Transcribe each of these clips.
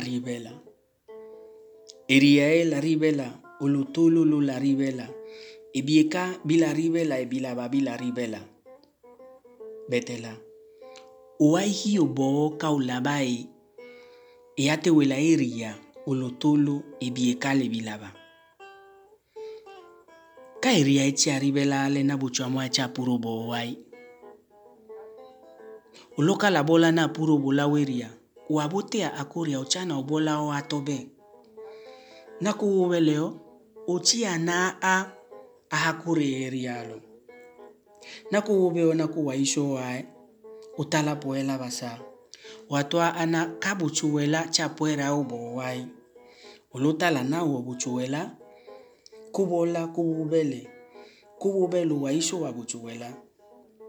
rivela ibieka bila rivela ebieka bilaribela ebilaba bilaribela betela oaiki oboo kaulabae eatewela eria olutulu le bilaba ka eria etsiaribela lena botswamo atsiapuro boo ai olokalabola na apuro bolaweria wabute akũria ũtsana obolawo atɔbɛ naku wowɛ le yɔ wotsia na a ahakureeria lo. Naku wowɛ na kuwaisho wae, utala poela basa. Watua ana kabuchuwela cha poera obowae ulutala na uobuchuwela, kubola kububele kububelu waisho wabuchuwela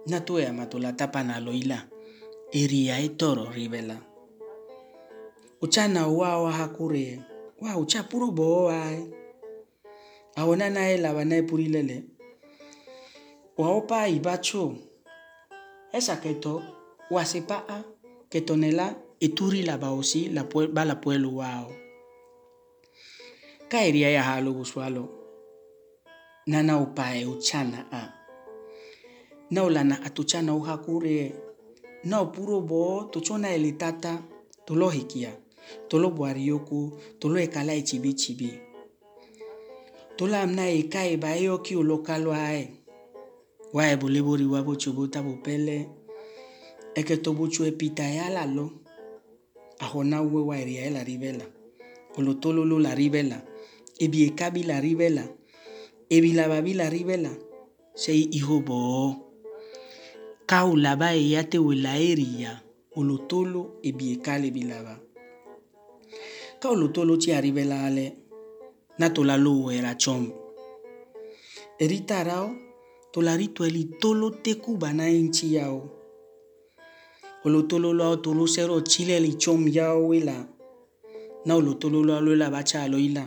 natue ama tula tapa nalo ila etoro ribela uchana uwawa hakure wa ucha puro bowae awona nae lawa nae purilele waopa ibacho esa keto wasepaa ketonela eturi la baosi la ba la pueblo wao. Caería ya halo busualo nana upae uchana a. Naulana atuchana uhakure. Nao puro bo tochona elitata tolohikia tolo bwarioko tolo ekala echibi chibi tolo amna eka ba e yo ki olokalo ae. Wa ebole bori wa bocho bota bopele. Eke to bocho epita ya e la lo. Ahona uwe wa eria ela ribela olotololo la ribela ebi eka bi la ribela ebi laba bi la ribela sei iho boo kau laba eya te wela eria olotolo ebi eka le bi laba. Paolo Tolucci arrivelale natola lowera chom erita rao tolaritoeli tolo teku ba na ye ŋtsi yawo olotololawo tolosɛ ɖɔ tsilɛli tsɔm yawoe la. Na olotololawo la va tsa alɔ yi la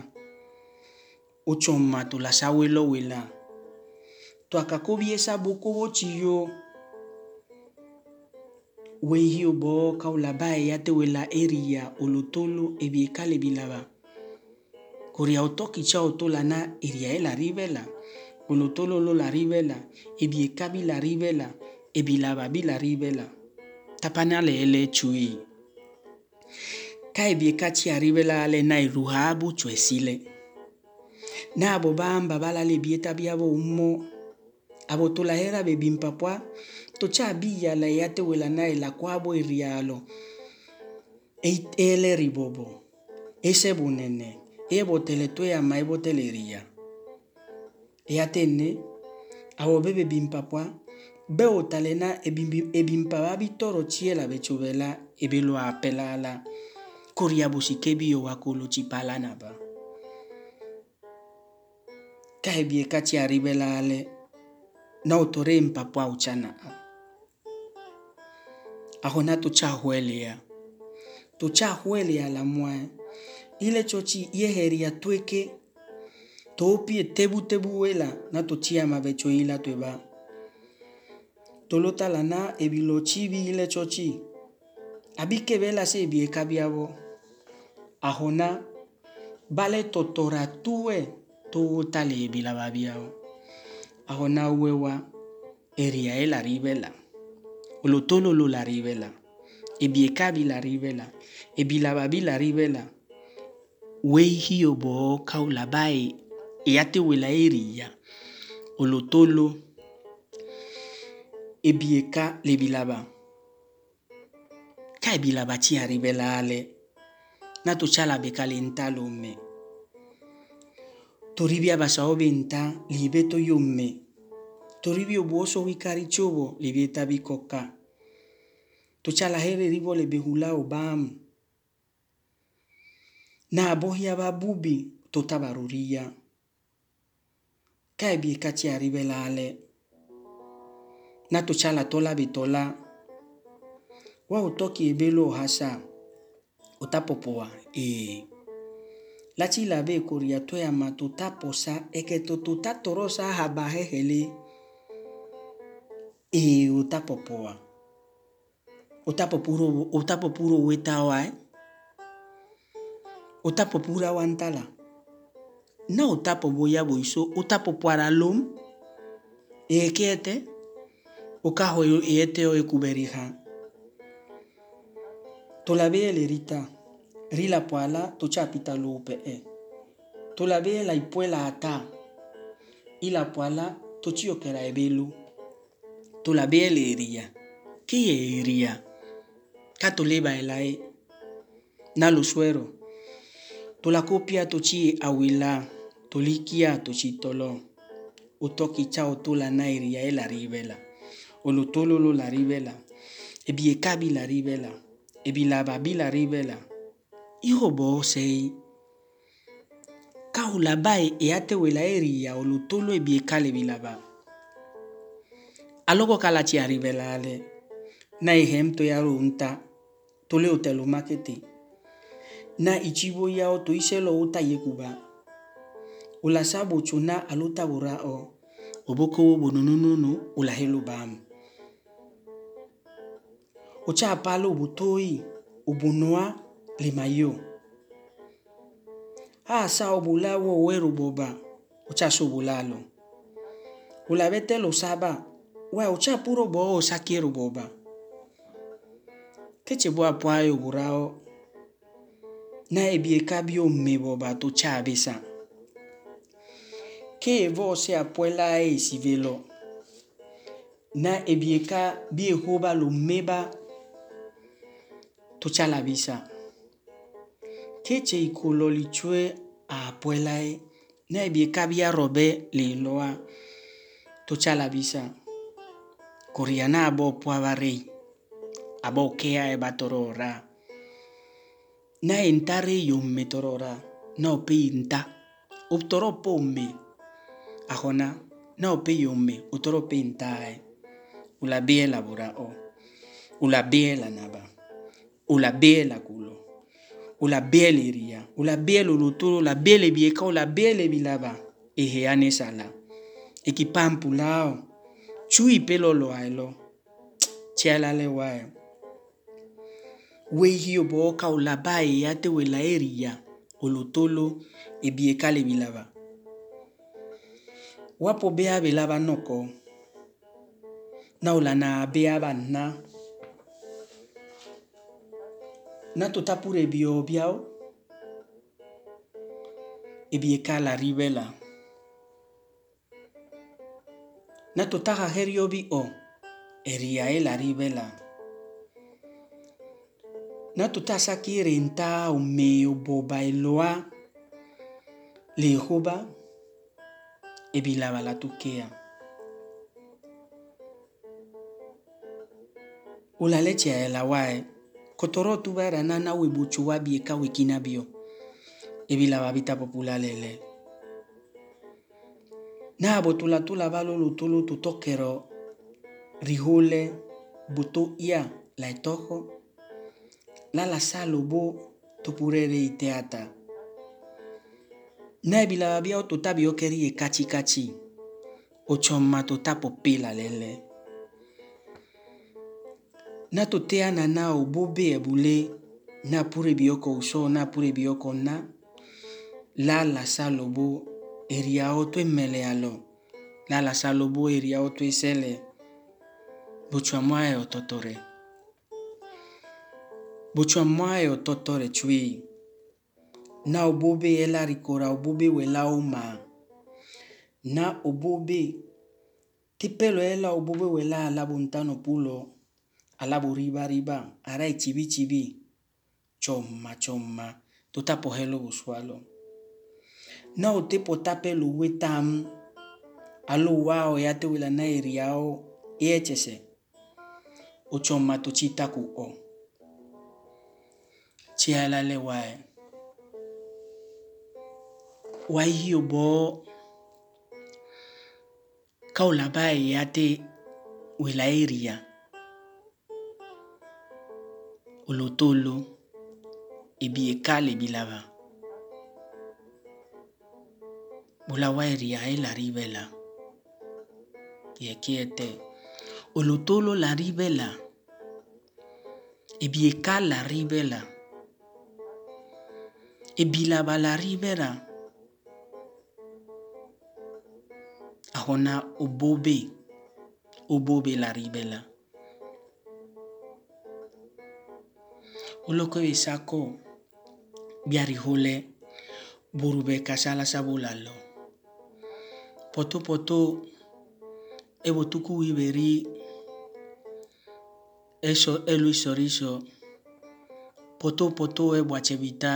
wotsɔ ma tolasa woe lɔ woe la. To akakovi esa boko wo tsi yo. wehiyo bɔɔ kaulaba yate wela eria olotolo ebieka bilaba. Koria otɔ kitsa oto e la na eria la ribe la olotolo lo la ribe la ebieka bi la ribe la ebilaba bi la ribe la tapana le tsui ka ebieka tsi aribe la le na eruhabu tsoe si le na abo ba mbaba la le bieta bi abo umɔ abo bebimpapua tocha la yate wela na ila kwabo irialo e ele ribobo e sebunene e, e botele e e to ya mai botele ria. E awo bebe bimpapwa be otalena e bimpa bitoro chiela bechubela e apelala kuria busikebi yo wakulu chipala naba kaebie kati aribelale na otore mpapwa uchana apa ahona tu cha huelia tu cha la mua ile chochi ye heria tueke. Topie tebu tebu wela na to ma becho ila tueba tolota lana ebilochi bi ile chochi. Abike bela se bie kabiabo ahona bale totora tuwe to tale bila babiao ahona wewa eria el aribela L'Otololo rivela, Ebiekabi la rivela, Ebilababi la rivela. Wei Weihio bo kaulabai eyate wela eria. Olotolo Ebieka lebilaba. Ka ebilaba ti rivela ale. Nato chala bekalenta lume. Toribia basaobenta libeto yumme. tori vioboso vikari cuvo li vieta vikoka. Tucalahele livo le behula obamu naabohia vabubi tota varuriya kaevie kaci arivela ale na tucala tola vitola wa utoki ebelo ohasa otapopowa ee laci lave koria tweama tutaposa eke to tuta torosa aha bahehele ee utapɔpɔa utapopuro utapopuro wetawae eh? utapopura wantala na utapopo ya boiso utapopoara lom ekeete okaho eete e ekuberija tolabele rita rilapoala tochapita lupe'e eh? tolabela ipuela ata ilapoala tochiokerae velu tula biele iria kiye iria katuliba elae na lusuero tula kupia tuci awila tulikia tuci tolo. Utoki cawo tula na iria ela rivela olutululu la rivela ebiekabi la rivela ebilaba bi la rivela iho bosei. Kawula bae eyatewela eriya olutulu ebiekale bilaba. alogo kalachi arivelale na ejemplo yaro unta tole otelo makete na ichibo yao to iselo uta yekuba ulasabo chuna aluta burao obokowo bonunununu ulahelo bam ocha apalo obutoi obunoa limayo asa obulawo owero boba ocha sobulalo ulabetelo saba wa ucapulo bo usakilu boba. Keci bua puayo burao naye bie kabiome boba tu cabisa ke vose apuela eisi velo na ebie ka biehuba lumeba tu calabisa keci ikulo licue apuelae na ebie ka biarobe liloa tu calabisa Kuriana abo puavare, abo kea eba torora. Na entare yumme torora, no pinta, utoro pomme. Ajona, no pe yumme, utoro pintae. Ula biela burao, ula biela naba, ula biela culo. Ula biela iria, ula biela uluturu, ula biela bieka, ula biela bilaba. Ejeane sala, equipampulao. cui pelo lualo ciala lewa weihi oboka olaba eye ate wela eriya olotolo ebie kale bilaba wapo bea belaba noko. Na olana bea bana na tutapura ebio biao. Ebie kala ribela na tutaha heriovi o eria ela rivela. Na tutasa kirinta umeyo boba eloa lihuba evilavala tukea ulale ci aela wae kotoro tuvaerana na wibucu wabieka wikina bio evilava vitapopula lele nabo tula tula valo lutulu tutokero rihule butu ya la etoho la la salu bu tupurere iteata. Ne bilaba biao tutabi okerie kachi kachi ocoma tuta popila lele. Na tuteana nao bube ebule na pure bioko uso na pure bioko na la la salu bu eriyawo to emele alo la lase alo bo eriyawo to ese le botsuamua ye ɔtɔtɔ re botsuamua ye ɔtɔtɔ re tsui na obo be yela rikora obo be welawo ma na obo be tipelo yela obo be wela alabo ntano pulo alabo ribariba ara e chibi chibi choma choma tutapo helo bosualo na utepotape luwitam aluwao yate wilana iriao iechese uchoma tuchita kuo chialale wae. Wahiyo bo. Kaulabae yate wilairia olotolo ebi ekale bi laba. bulawairi ayi la yekie te olotolo laribe la ebieka laribe la ebilaba laribe la axɔna obobe obobe laribe la oloko esako biarihole borube kasalasa bo la. potopoto ebutuku wiberi eso elu isoriso potopoto ebuachebita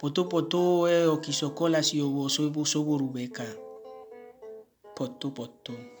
potopoto okisokola siobo soburubeka potopoto